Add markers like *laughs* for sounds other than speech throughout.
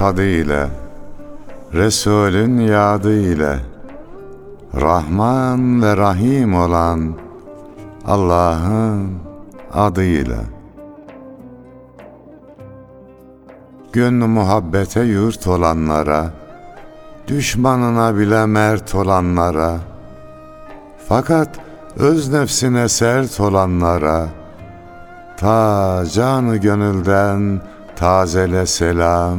tadı ile, Resulün yadı ile, Rahman ve Rahim olan Allah'ın adıyla. Gönlü muhabbete yurt olanlara, düşmanına bile mert olanlara, fakat öz nefsine sert olanlara, ta canı gönülden tazele selam,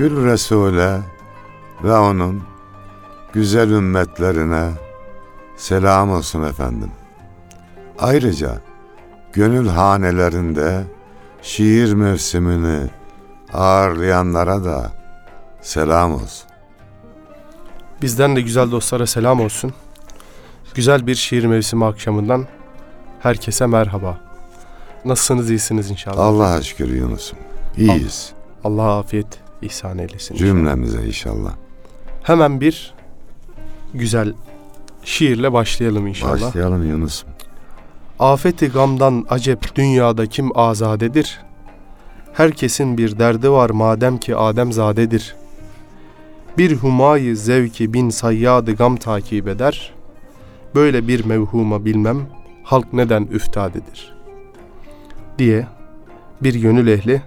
Gül Resul'e ve onun güzel ümmetlerine selam olsun efendim. Ayrıca gönül hanelerinde şiir mevsimini ağırlayanlara da selam olsun. Bizden de güzel dostlara selam olsun. Güzel bir şiir mevsimi akşamından herkese merhaba. Nasılsınız iyisiniz inşallah. Allah'a şükür Yunus'um. İyiyiz. Allah afiyet ihsan eylesin. Cümlemize inşallah. Hemen bir güzel şiirle başlayalım inşallah. Başlayalım Yunus'um. Afeti gamdan acep dünyada kim azadedir? Herkesin bir derdi var madem ki Adem zadedir. Bir humayı zevki bin sayyadı gam takip eder. Böyle bir mevhuma bilmem halk neden üftadedir. Diye bir gönül ehli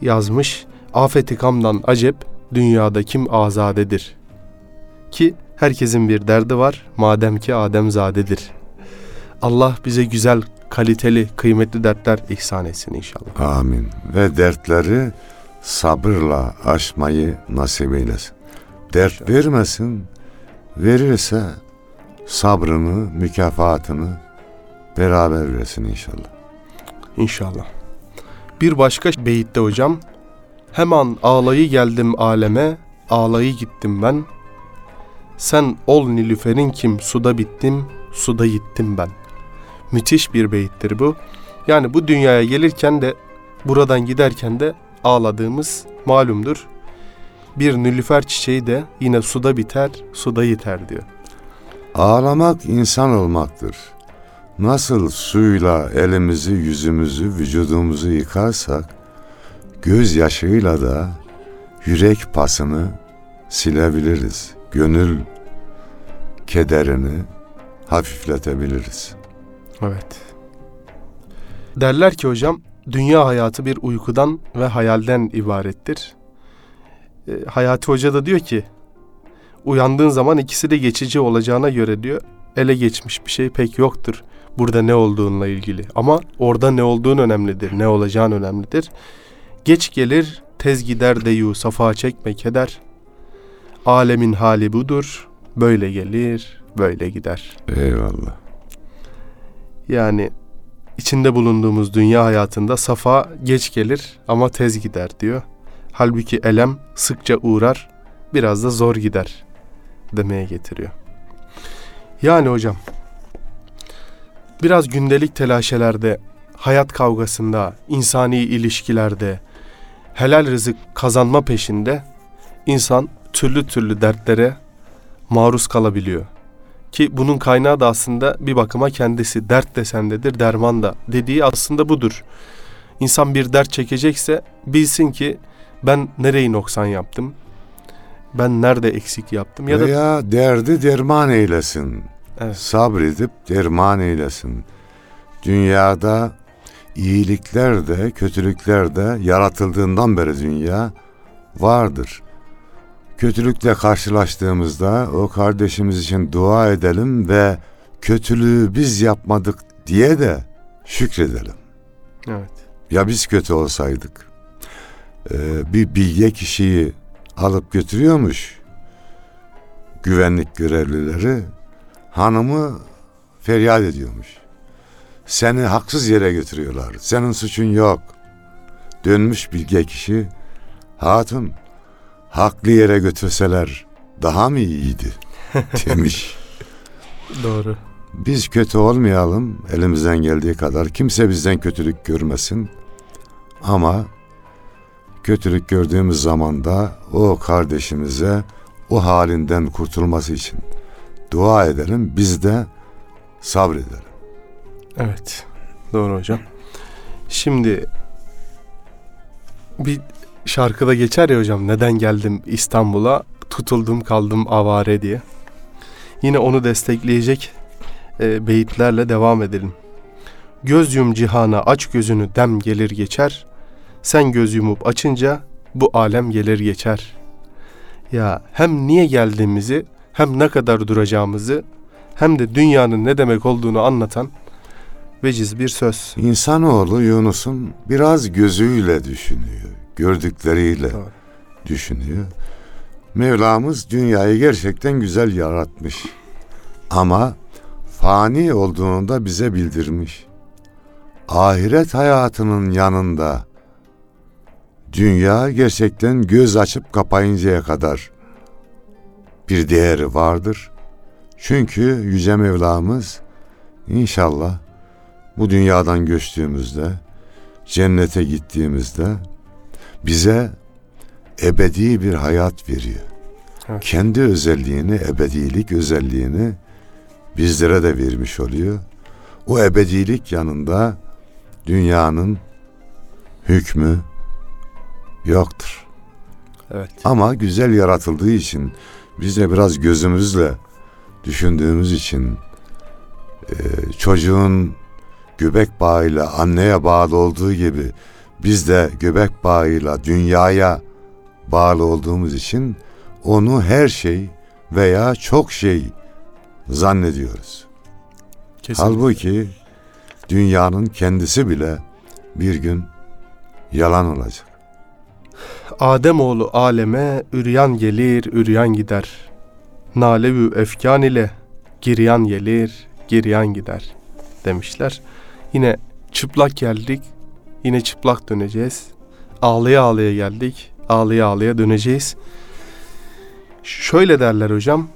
yazmış. Afeti gamdan acep dünyada kim azadedir? Ki herkesin bir derdi var madem ki Adem zadedir. Allah bize güzel, kaliteli, kıymetli dertler ihsan etsin inşallah. Amin. Ve dertleri sabırla aşmayı nasip eylesin. Dert vermesin, verirse sabrını, mükafatını beraber versin inşallah. İnşallah. Bir başka beyitte hocam. Hemen ağlayı geldim aleme, ağlayı gittim ben. Sen ol Nilüfer'in kim, suda bittim, suda gittim ben. Müthiş bir beyittir bu. Yani bu dünyaya gelirken de buradan giderken de ağladığımız malumdur. Bir nilüfer çiçeği de yine suda biter, suda yiter diyor. Ağlamak insan olmaktır. Nasıl suyla elimizi, yüzümüzü, vücudumuzu yıkarsak, gözyaşıyla da yürek pasını silebiliriz. Gönül kederini hafifletebiliriz. Evet. Derler ki hocam, dünya hayatı bir uykudan ve hayalden ibarettir. E, Hayati Hoca da diyor ki, uyandığın zaman ikisi de geçici olacağına göre diyor, ele geçmiş bir şey pek yoktur. Burada ne olduğunla ilgili. Ama orada ne olduğun önemlidir, ne olacağın önemlidir. Geç gelir, tez gider deyu safa çekme keder. Alemin hali budur, böyle gelir, böyle gider. Eyvallah. Yani içinde bulunduğumuz dünya hayatında safa geç gelir ama tez gider diyor. Halbuki elem sıkça uğrar, biraz da zor gider demeye getiriyor. Yani hocam biraz gündelik telaşelerde, hayat kavgasında, insani ilişkilerde, helal rızık kazanma peşinde insan türlü türlü dertlere maruz kalabiliyor. Ki bunun kaynağı da aslında bir bakıma kendisi. Dert de sendedir, derman da. Dediği aslında budur. İnsan bir dert çekecekse bilsin ki Ben nereyi noksan yaptım? Ben nerede eksik yaptım? Ya da Veya derdi derman eylesin. Evet. Sabredip derman eylesin. Dünyada iyilikler de kötülükler de yaratıldığından beri dünya vardır. Kötülükle karşılaştığımızda o kardeşimiz için dua edelim ve kötülüğü biz yapmadık diye de şükredelim. evet. Ya biz kötü olsaydık? Ee, bir bilge kişiyi alıp götürüyormuş güvenlik görevlileri. Hanımı feryat ediyormuş. Seni haksız yere götürüyorlar. Senin suçun yok. Dönmüş bilge kişi. Hatun, haklı yere götürseler daha mı iyiydi? *laughs* demiş. Doğru. Biz kötü olmayalım elimizden geldiği kadar. Kimse bizden kötülük görmesin. Ama kötülük gördüğümüz zaman da o kardeşimize o halinden kurtulması için dua edelim. Biz de sabredelim. Evet. Doğru hocam. Şimdi bir şarkıda geçer ya hocam neden geldim İstanbul'a tutuldum kaldım avare diye. Yine onu destekleyecek e, beyitlerle devam edelim. Göz yum cihana aç gözünü dem gelir geçer. Sen göz yumup açınca bu alem gelir geçer. Ya hem niye geldiğimizi hem ne kadar duracağımızı hem de dünyanın ne demek olduğunu anlatan veciz bir söz. İnsanoğlu Yunus'un biraz gözüyle düşünüyor. Gördükleriyle Doğru. düşünüyor. Mevlamız dünyayı gerçekten güzel yaratmış. Ama fani olduğunu da bize bildirmiş. Ahiret hayatının yanında dünya gerçekten göz açıp kapayıncaya kadar bir değeri vardır. Çünkü Yüce Mevlamız inşallah bu dünyadan göçtüğümüzde, cennete gittiğimizde bize ebedi bir hayat veriyor. Evet. Kendi özelliğini, ebedilik özelliğini bizlere de vermiş oluyor. O ebedilik yanında dünyanın hükmü yoktur. Evet. Ama güzel yaratıldığı için biz de biraz gözümüzle düşündüğümüz için e, çocuğun göbek bağıyla anneye bağlı olduğu gibi biz de göbek bağıyla dünyaya bağlı olduğumuz için onu her şey veya çok şey zannediyoruz. Kesinlikle. Halbuki dünyanın kendisi bile bir gün yalan olacak. Ademoğlu aleme üryan gelir, üryan gider. Nalevü efkan ile giryan gelir, giryan gider demişler. Yine çıplak geldik, yine çıplak döneceğiz. Ağlaya ağlaya geldik, ağlaya ağlaya döneceğiz. Şöyle derler hocam,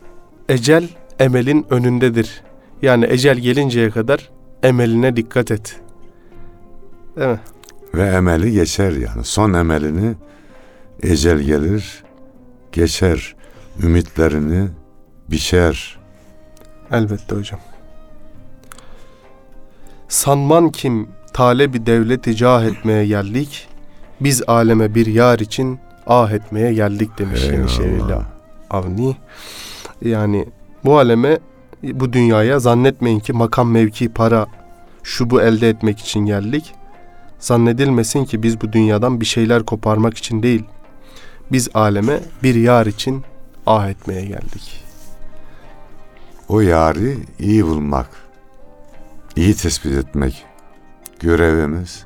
ecel emelin önündedir. Yani ecel gelinceye kadar emeline dikkat et. Değil mi? Ve emeli geçer yani. Son emelini ecel gelir, geçer. Ümitlerini biçer. Elbette hocam. Sanman kim talebi devleti cah etmeye geldik. Biz aleme bir yar için ah etmeye geldik demiş Yenişehirli. Avni. Yani bu aleme bu dünyaya zannetmeyin ki makam mevki para şu bu elde etmek için geldik. Zannedilmesin ki biz bu dünyadan bir şeyler koparmak için değil. Biz aleme bir yar için ah etmeye geldik. O yari iyi bulmak, iyi tespit etmek görevimiz.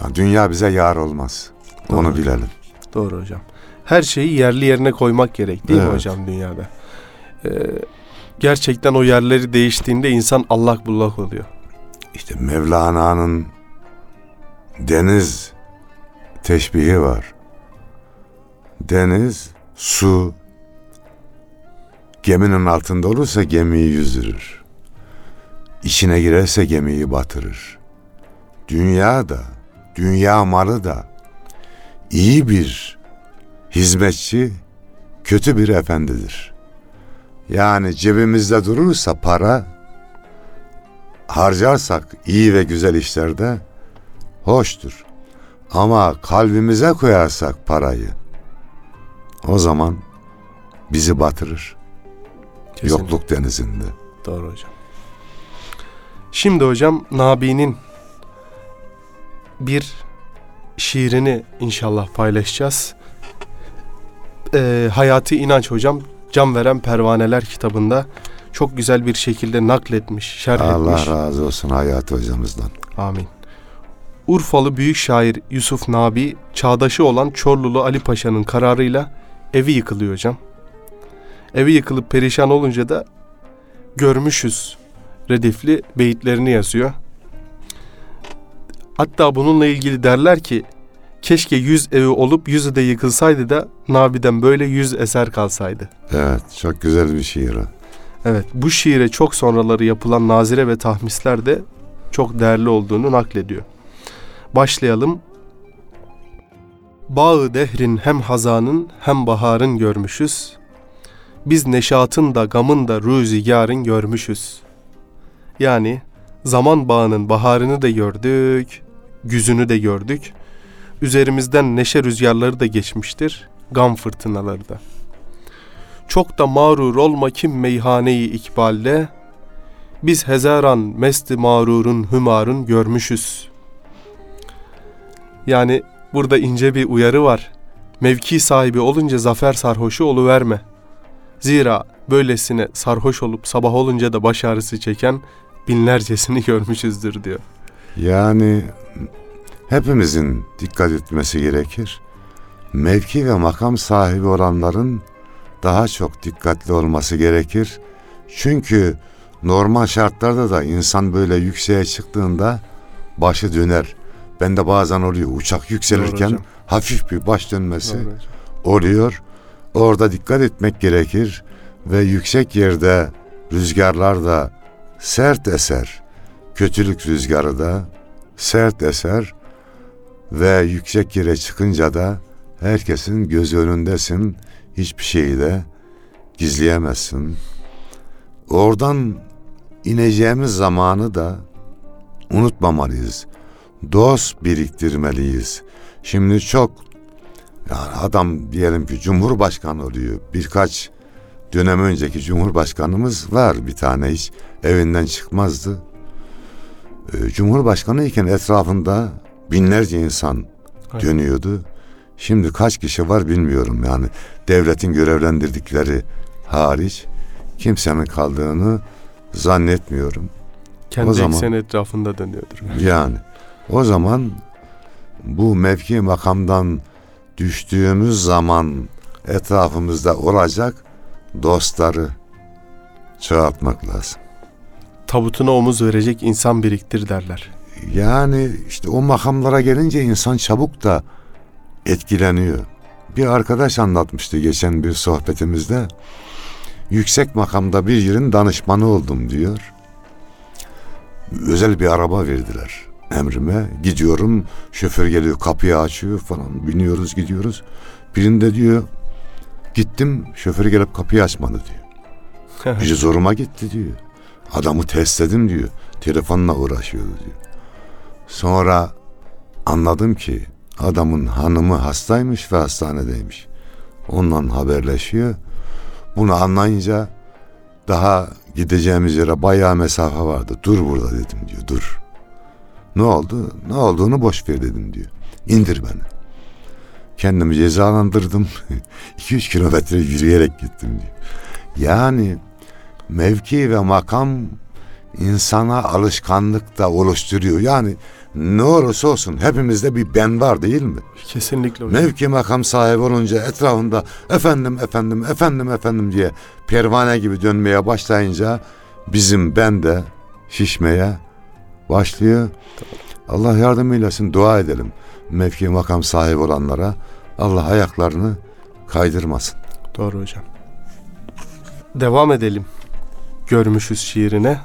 Ya dünya bize yar olmaz. Onu Doğru. bilelim. Doğru hocam. Her şeyi yerli yerine koymak gerek değil mi Evet. hocam dünyada? Ee, gerçekten o yerleri değiştiğinde insan allak bullak oluyor. İşte Mevlana'nın deniz teşbihi var. Deniz, su, geminin altında olursa gemiyi yüzdürür. İçine girerse gemiyi batırır. Dünya da, dünya malı da iyi bir hizmetçi, kötü bir efendidir. Yani cebimizde durursa para, harcarsak iyi ve güzel işlerde hoştur. Ama kalbimize koyarsak parayı o zaman bizi batırır. Kesinlikle. Yokluk denizinde. Doğru hocam. Şimdi hocam Nabi'nin bir şiirini inşallah paylaşacağız. Ee, Hayati İnanç hocam Can Veren Pervaneler kitabında çok güzel bir şekilde nakletmiş, şerh Allah etmiş. razı olsun Hayati hocamızdan. Amin. Urfalı büyük şair Yusuf Nabi, çağdaşı olan Çorlulu Ali Paşa'nın kararıyla evi yıkılıyor hocam. Evi yıkılıp perişan olunca da görmüşüz redifli beyitlerini yazıyor. Hatta bununla ilgili derler ki keşke yüz evi olup yüzü de yıkılsaydı da Nabi'den böyle yüz eser kalsaydı. Evet çok güzel bir şiir o. Evet bu şiire çok sonraları yapılan nazire ve tahmisler de çok değerli olduğunu naklediyor. Başlayalım. Bağı dehrin hem hazanın hem baharın görmüşüz. Biz neşatın da gamın da rüzgarın görmüşüz. Yani zaman bağının baharını da gördük, güzünü de gördük. Üzerimizden neşe rüzgarları da geçmiştir, gam fırtınaları da. Çok da mağrur olma kim meyhaneyi ikbalde. Biz hezaran mesti mağrurun hümarın görmüşüz. Yani burada ince bir uyarı var. Mevki sahibi olunca zafer sarhoşu oluverme. Zira böylesine sarhoş olup sabah olunca da baş ağrısı çeken binlercesini görmüşüzdür diyor. Yani hepimizin dikkat etmesi gerekir. Mevki ve makam sahibi olanların daha çok dikkatli olması gerekir. Çünkü normal şartlarda da insan böyle yükseğe çıktığında başı döner. Ben de bazen oluyor uçak yükselirken hafif bir baş dönmesi oluyor. Orada dikkat etmek gerekir ve yüksek yerde rüzgarlar da sert eser. Kötülük rüzgarı da sert eser ve yüksek yere çıkınca da herkesin gözü önündesin. Hiçbir şeyi de gizleyemezsin. Oradan ineceğimiz zamanı da unutmamalıyız. Dost biriktirmeliyiz. Şimdi çok yani adam diyelim ki cumhurbaşkanı oluyor. Birkaç dönem önceki cumhurbaşkanımız var bir tane hiç evinden çıkmazdı. Ee, Cumhurbaşkanı iken etrafında binlerce insan Aynen. dönüyordu. Şimdi kaç kişi var bilmiyorum yani devletin görevlendirdikleri hariç kimsenin kaldığını zannetmiyorum. Kendi O zaman- ekseni etrafında dönüyordur. Yani o zaman bu mevki makamdan düştüğümüz zaman etrafımızda olacak dostları çoğaltmak lazım. Tabutuna omuz verecek insan biriktir derler. Yani işte o makamlara gelince insan çabuk da etkileniyor. Bir arkadaş anlatmıştı geçen bir sohbetimizde. Yüksek makamda bir yerin danışmanı oldum diyor. Özel bir araba verdiler emrime. Gidiyorum şoför geliyor kapıyı açıyor falan biniyoruz gidiyoruz. Birinde diyor gittim şoför gelip kapıyı açmadı diyor. *laughs* Bir zoruma gitti diyor. Adamı test edin diyor. Telefonla uğraşıyordu diyor. Sonra anladım ki adamın hanımı hastaymış ve hastanedeymiş. Ondan haberleşiyor. Bunu anlayınca daha gideceğimiz yere bayağı mesafe vardı. Dur burada dedim diyor. Dur. Ne oldu? Ne olduğunu boş ver dedim diyor. İndir beni. Kendimi cezalandırdım. *laughs* 2-3 kilometre yürüyerek gittim diyor. Yani mevki ve makam insana alışkanlık da oluşturuyor. Yani ne olursa olsun hepimizde bir ben var değil mi? Kesinlikle hocam. Mevki makam sahibi olunca etrafında efendim efendim efendim efendim diye pervane gibi dönmeye başlayınca bizim ben de şişmeye başlıyor. Allah yardım eylesin dua edelim. Mevki makam sahibi olanlara Allah ayaklarını kaydırmasın. Doğru hocam. Devam edelim. Görmüşüz şiirine.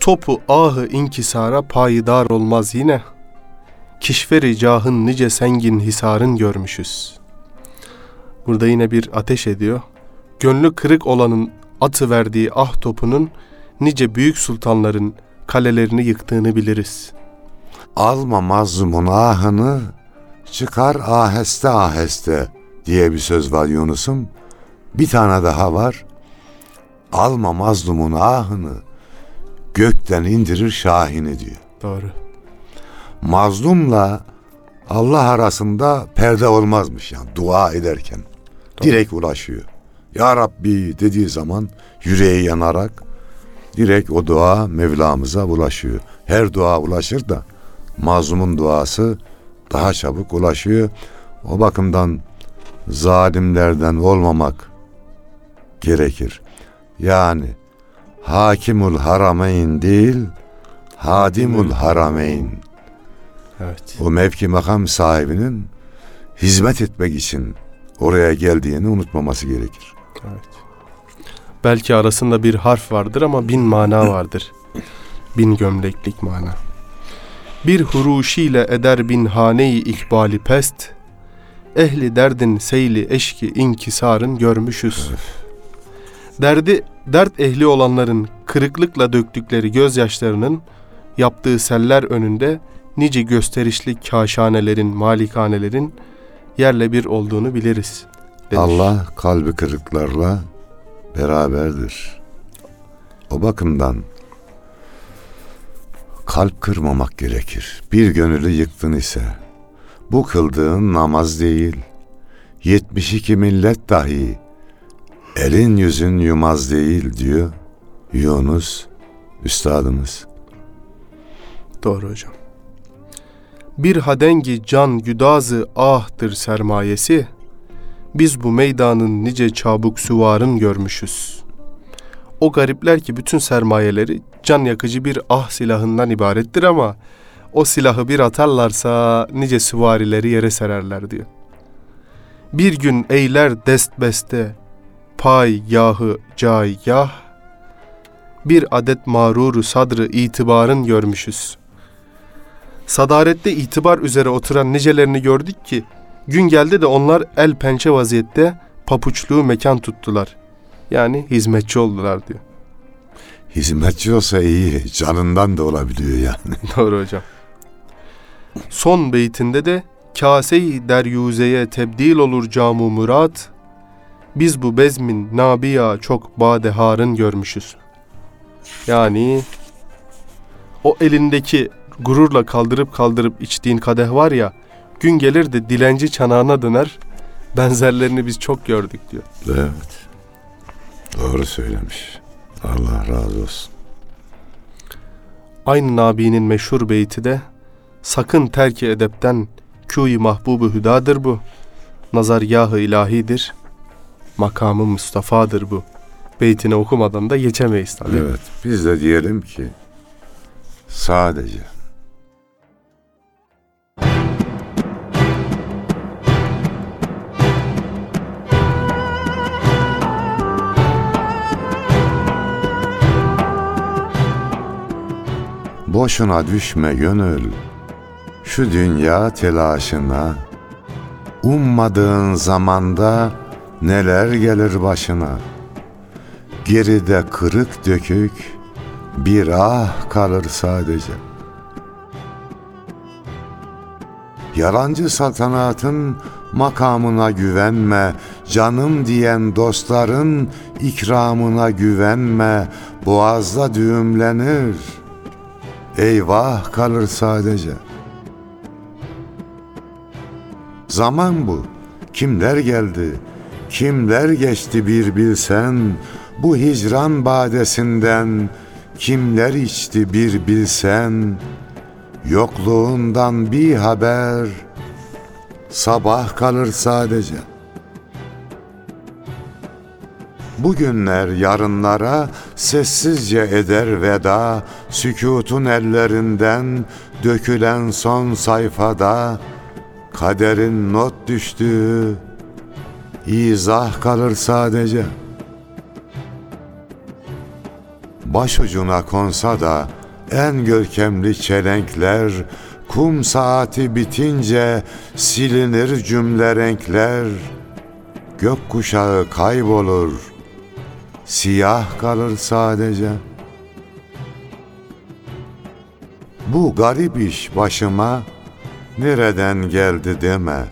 Topu ahı inkisara payidar olmaz yine. Kişveri cahın nice sengin hisarın görmüşüz. Burada yine bir ateş ediyor. Gönlü kırık olanın atı verdiği ah topunun nice büyük sultanların kalelerini yıktığını biliriz. Alma mazlumun ahını, çıkar aheste aheste diye bir söz var Yunus'um. Bir tane daha var. Alma mazlumun ahını, gökten indirir şahini diyor. Doğru. Mazlumla Allah arasında perde olmazmış yani dua ederken. Direkt ulaşıyor. Ya Rabbi dediği zaman yüreği yanarak direkt o dua Mevlamıza ulaşıyor. Her dua ulaşır da mazlumun duası daha çabuk ulaşıyor. O bakımdan zalimlerden olmamak gerekir. Yani hakimul harameyn değil, hadimul harameyn. Evet. O mevki makam sahibinin hizmet etmek için oraya geldiğini unutmaması gerekir. Evet. Belki arasında bir harf vardır ama bin mana vardır. Bin gömleklik mana. Bir huruşiyle eder bin haneyi ikbali pest. Ehli derdin seyli eşki inkisarın görmüşüz. Derdi dert ehli olanların kırıklıkla döktükleri gözyaşlarının yaptığı seller önünde nice gösterişli kaşanelerin, malikanelerin yerle bir olduğunu biliriz. demiş. Allah kalbi kırıklarla beraberdir. O bakımdan kalp kırmamak gerekir. Bir gönüllü yıktın ise bu kıldığın namaz değil. 72 millet dahi elin yüzün yumaz değil diyor Yunus üstadımız. Doğru hocam. Bir hadengi can güdazı ahtır sermayesi. Biz bu meydanın nice çabuk süvarın görmüşüz. O garipler ki bütün sermayeleri can yakıcı bir ah silahından ibarettir ama o silahı bir atarlarsa nice süvarileri yere sererler diyor. Bir gün eyler dest beste pay yahı caygah bir adet mağruru sadrı itibarın görmüşüz. Sadarette itibar üzere oturan nicelerini gördük ki gün geldi de onlar el pençe vaziyette papuçluğu mekan tuttular. Yani hizmetçi oldular diyor. Hizmetçi olsa iyi, canından da olabiliyor yani. *laughs* Doğru hocam. Son beytinde de kase-i deryuzeye tebdil olur camu murat. Biz bu bezmin nabiya çok badeharın görmüşüz. Yani o elindeki gururla kaldırıp kaldırıp içtiğin kadeh var ya gün gelir de dilenci çanağına döner. Benzerlerini biz çok gördük diyor. Evet. Doğru söylemiş. Allah razı olsun. Aynı Nabi'nin meşhur beyti de sakın terki edepten kûy mahbubu hüdadır bu. Nazargahı ilahidir. Makamı Mustafa'dır bu. Beytini okumadan da geçemeyiz tabii. Evet. Biz de diyelim ki sadece Boşuna düşme gönül şu dünya telaşına Ummadığın zamanda neler gelir başına Geride kırık dökük bir ah kalır sadece. Yalancı saltanatın makamına güvenme, canım diyen dostların ikramına güvenme, boğazda düğümlenir. Eyvah kalır sadece. Zaman bu. Kimler geldi, kimler geçti bir bilsen, bu hicran badesinden kimler içti bir bilsen, yokluğundan bir haber, sabah kalır sadece. Bugünler yarınlara sessizce eder veda, sükutun ellerinden dökülen son sayfada, kaderin not düştüğü, izah kalır sadece. Başucuna konsa da en görkemli çelenkler, kum saati bitince silinir cümle renkler, gökkuşağı kaybolur, siyah kalır sadece. Bu garip iş başıma nereden geldi deme.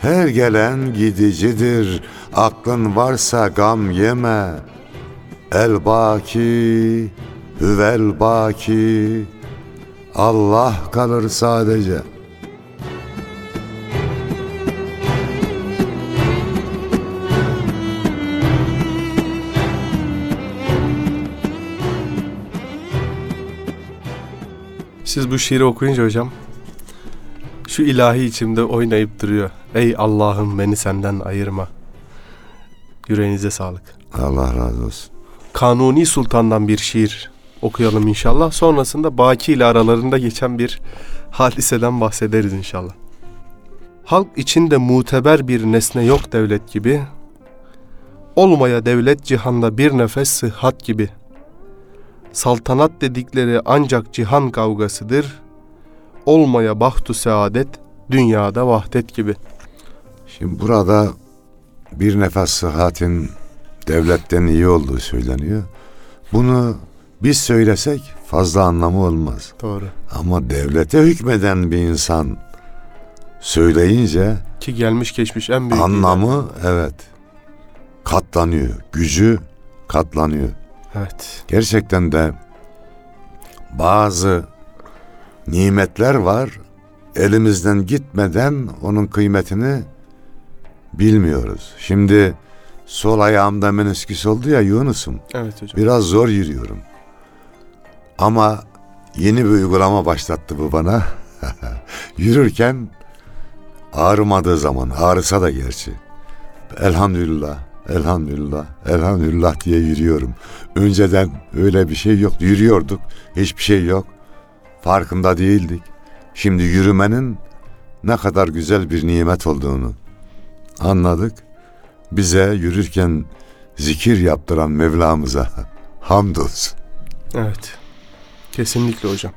Her gelen gidicidir, aklın varsa gam yeme. El baki, hüvel baki, Allah kalır sadece. Siz bu şiiri okuyunca hocam şu ilahi içimde oynayıp duruyor. Ey Allah'ım beni senden ayırma. Yüreğinize sağlık. Allah razı olsun. Kanuni Sultan'dan bir şiir okuyalım inşallah. Sonrasında Baki ile aralarında geçen bir hadiseden bahsederiz inşallah. Halk içinde muteber bir nesne yok devlet gibi. Olmaya devlet cihanda bir nefes sıhhat gibi. Saltanat dedikleri ancak cihan kavgasıdır. Olmaya bahtu saadet dünyada vahdet gibi. Şimdi burada bir nefes sıhhatin devletten iyi olduğu söyleniyor. Bunu biz söylesek fazla anlamı olmaz. Doğru. Ama devlete hükmeden bir insan söyleyince Ki gelmiş geçmiş en büyük anlamı evet katlanıyor. Gücü katlanıyor. Evet. Gerçekten de bazı nimetler var. Elimizden gitmeden onun kıymetini bilmiyoruz. Şimdi sol ayağımda menisküs oldu ya Yunus'um. Evet hocam. Biraz zor yürüyorum. Ama yeni bir uygulama başlattı bu bana. *laughs* Yürürken ağrımadığı zaman, ağrısa da gerçi. Elhamdülillah, elhamdülillah, elhamdülillah diye yürüyorum. Önceden öyle bir şey yok. Yürüyorduk, hiçbir şey yok. Farkında değildik. Şimdi yürümenin ne kadar güzel bir nimet olduğunu anladık. Bize yürürken zikir yaptıran Mevlamıza hamdolsun. Evet. Kesinlikle hocam.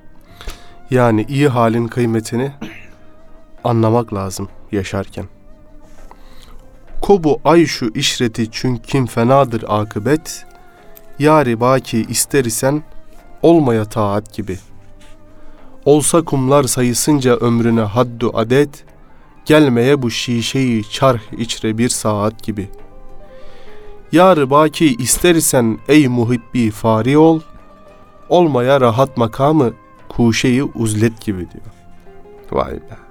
Yani iyi halin kıymetini anlamak lazım yaşarken. Kobu ay şu işreti çünkü fenadır akıbet. Yari baki ister isen olmaya taat gibi. Olsa kumlar sayısınca ömrüne haddu adet, gelmeye bu şişeyi çarh içre bir saat gibi. Yar baki ister isen ey muhibbi fari ol, olmaya rahat makamı kuşeyi uzlet gibi diyor. Vay be.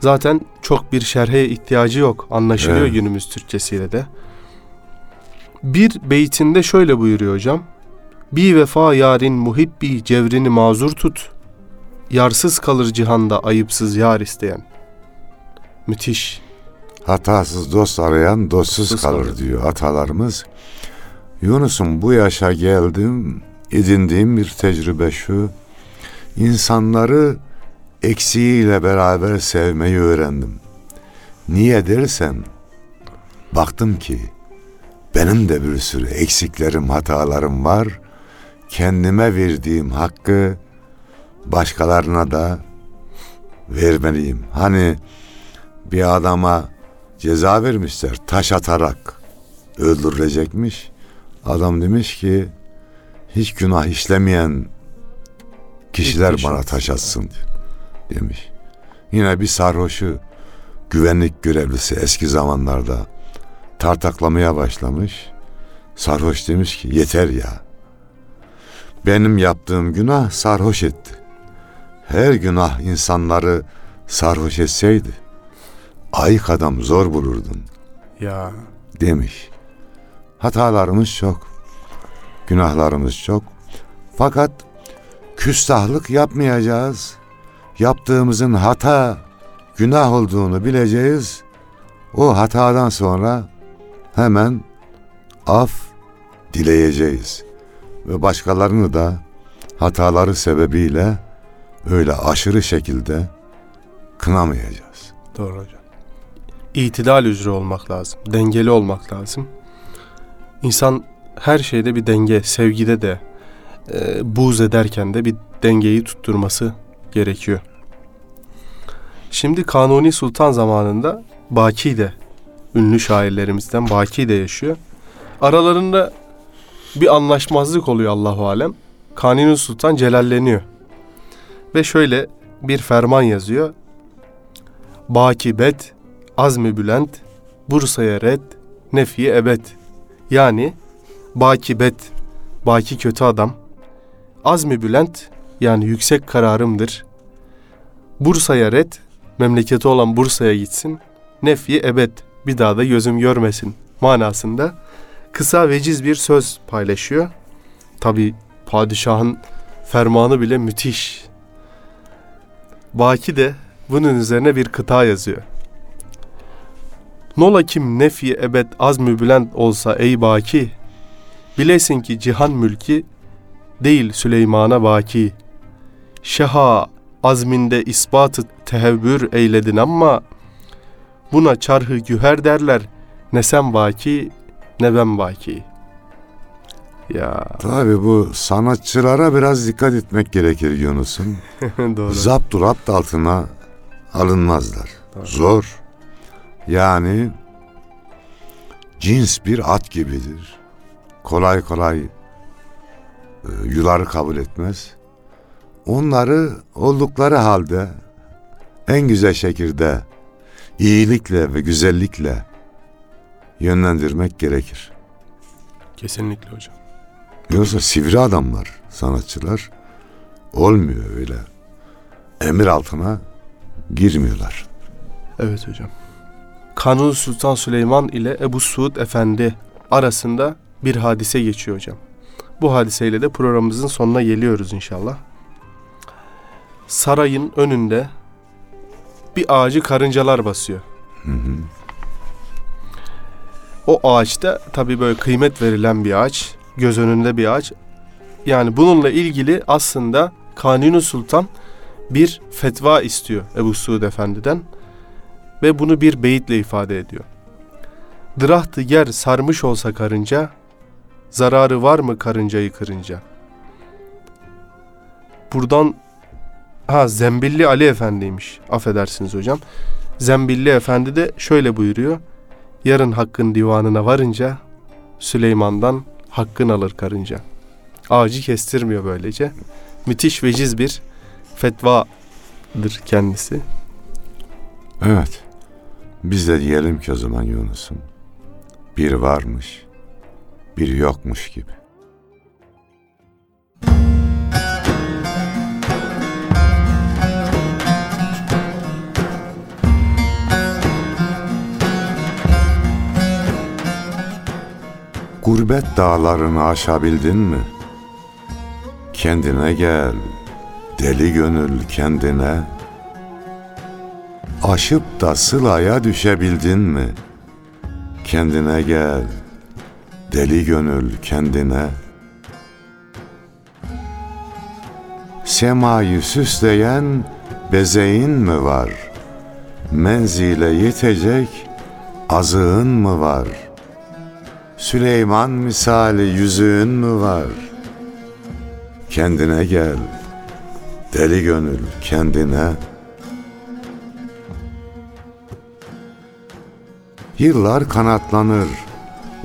Zaten çok bir şerhe ihtiyacı yok. Anlaşılıyor Evet. günümüz Türkçesiyle de. Bir beytinde şöyle buyuruyor hocam. Bir vefa yarin muhibbi cevrini mazur tut. Yarsız kalır cihanda ayıpsız yar isteyen. Müthiş. Hatasız dost arayan dostsuz Dostsuz kalır kalır. diyor atalarımız. Yunus'um bu yaşa geldim, edindiğim bir tecrübe şu. İnsanları eksiğiyle beraber sevmeyi öğrendim. Niye dersen, baktım ki benim de bir sürü eksiklerim, hatalarım var. Kendime verdiğim hakkı başkalarına da vermeliyim. Hani bir adama ceza vermişler taş atarak öldürülecekmiş. Adam demiş ki hiç günah işlemeyen kişiler taş bana atsın." taş atsın demiş. Yine bir sarhoşu güvenlik görevlisi eski zamanlarda tartaklamaya başlamış. Sarhoş demiş ki yeter ya. Benim yaptığım günah sarhoş etti. Her günah insanları sarhoş etseydi ayık adam zor bulurdun Ya demiş. Hatalarımız çok. Günahlarımız çok. Fakat küstahlık yapmayacağız. Yaptığımızın hata, günah olduğunu bileceğiz. O hatadan sonra hemen af dileyeceğiz. Ve başkalarını da hataları sebebiyle öyle aşırı şekilde kınamayacağız. Doğru hocam. İtidal üzere olmak lazım. Dengeli olmak lazım. İnsan her şeyde bir denge, sevgide de, e, buğz ederken de bir dengeyi tutturması gerekiyor. Şimdi Kanuni Sultan zamanında Baki de, ünlü şairlerimizden Baki de yaşıyor. Aralarında bir anlaşmazlık oluyor Allahu Alem. Kanuni Sultan celalleniyor. Ve şöyle bir ferman yazıyor. Bakibet, azmi bülent, Bursa'ya red, nefi ebed. Yani bakibet, baki kötü adam. Azmi bülent, yani yüksek kararımdır. Bursa'ya red, memleketi olan Bursa'ya gitsin. Nefi ebed, bir daha da gözüm görmesin manasında kısa veciz bir söz paylaşıyor. Tabi padişahın fermanı bile müthiş. Baki de bunun üzerine bir kıta yazıyor. Nola kim nefi ebed az mübülent olsa ey baki, bilesin ki cihan mülki değil Süleyman'a baki. Şeha azminde ispatı tehevvür eyledin ama buna çarhı güher derler ne sen baki ne ben baki. Ya Tabii bu sanatçılara biraz dikkat etmek gerekir Yunus'um. *laughs* doğru. Zapturapt altına alınmazlar. Doğru. Zor. Yani cins bir at gibidir. Kolay kolay e, yuları kabul etmez. Onları oldukları halde en güzel şekilde iyilikle ve güzellikle yönlendirmek gerekir. Kesinlikle hocam. Yoksa sivri adamlar, sanatçılar olmuyor öyle. Emir altına girmiyorlar. Evet hocam. Kanuni Sultan Süleyman ile Ebu Suud Efendi arasında bir hadise geçiyor hocam. Bu hadiseyle de programımızın sonuna geliyoruz inşallah. Sarayın önünde bir ağacı karıncalar basıyor. Hı hı. O ağaçta tabii böyle kıymet verilen bir ağaç, göz önünde bir ağaç. Yani bununla ilgili aslında Kanuni Sultan bir fetva istiyor Ebu Suud Efendi'den ve bunu bir beyitle ifade ediyor. Dırahtı yer sarmış olsa karınca, zararı var mı karıncayı kırınca? Buradan ha Zembilli Ali Efendi'ymiş. Affedersiniz hocam. Zembilli Efendi de şöyle buyuruyor. Yarın hakkın divanına varınca Süleyman'dan hakkın alır karınca. Ağacı kestirmiyor böylece. Müthiş veciz bir fetvadır kendisi. Evet. Biz de diyelim ki o zaman Yunus'um. Bir varmış, bir yokmuş gibi. Gurbet dağlarını aşabildin mi? Kendine gel, deli gönül kendine. Aşıp da sılaya düşebildin mi? Kendine gel, deli gönül kendine. Semayı süsleyen bezeğin mi var? Menzile yetecek azığın mı var? Süleyman misali yüzüğün mü var? Kendine gel, deli gönül kendine.'' Yıllar kanatlanır,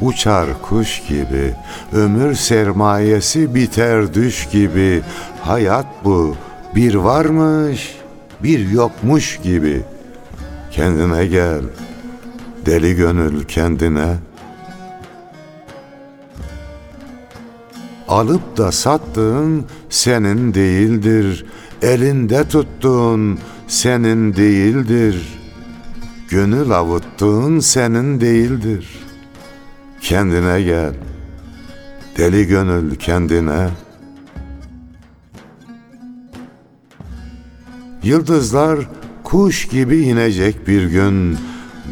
uçar kuş gibi, ömür sermayesi biter düş gibi. Hayat bu, bir varmış, bir yokmuş gibi. Kendine gel, deli gönül kendine. Alıp da sattığın senin değildir, elinde tuttuğun senin değildir.'' Gönül avuttuğun senin değildir. Kendine gel. Deli gönül kendine. Yıldızlar kuş gibi inecek bir gün.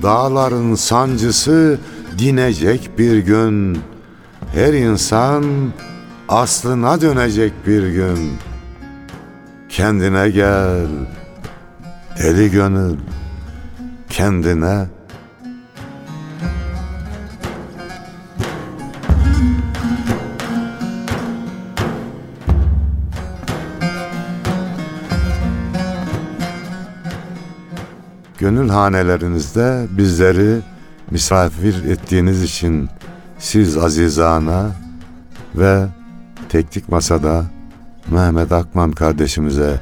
Dağların sancısı dinecek bir gün. Her insan aslına dönecek bir gün. Kendine gel. Deli gönül kendine Gönül hanelerinizde bizleri misafir ettiğiniz için siz azizana ve teknik masada Mehmet Akman kardeşimize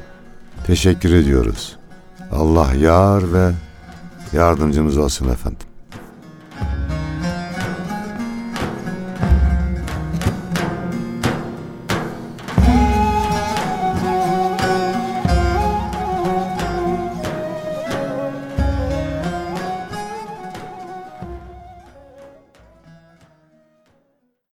teşekkür ediyoruz. Allah yar ve yardımcımız olsun efendim.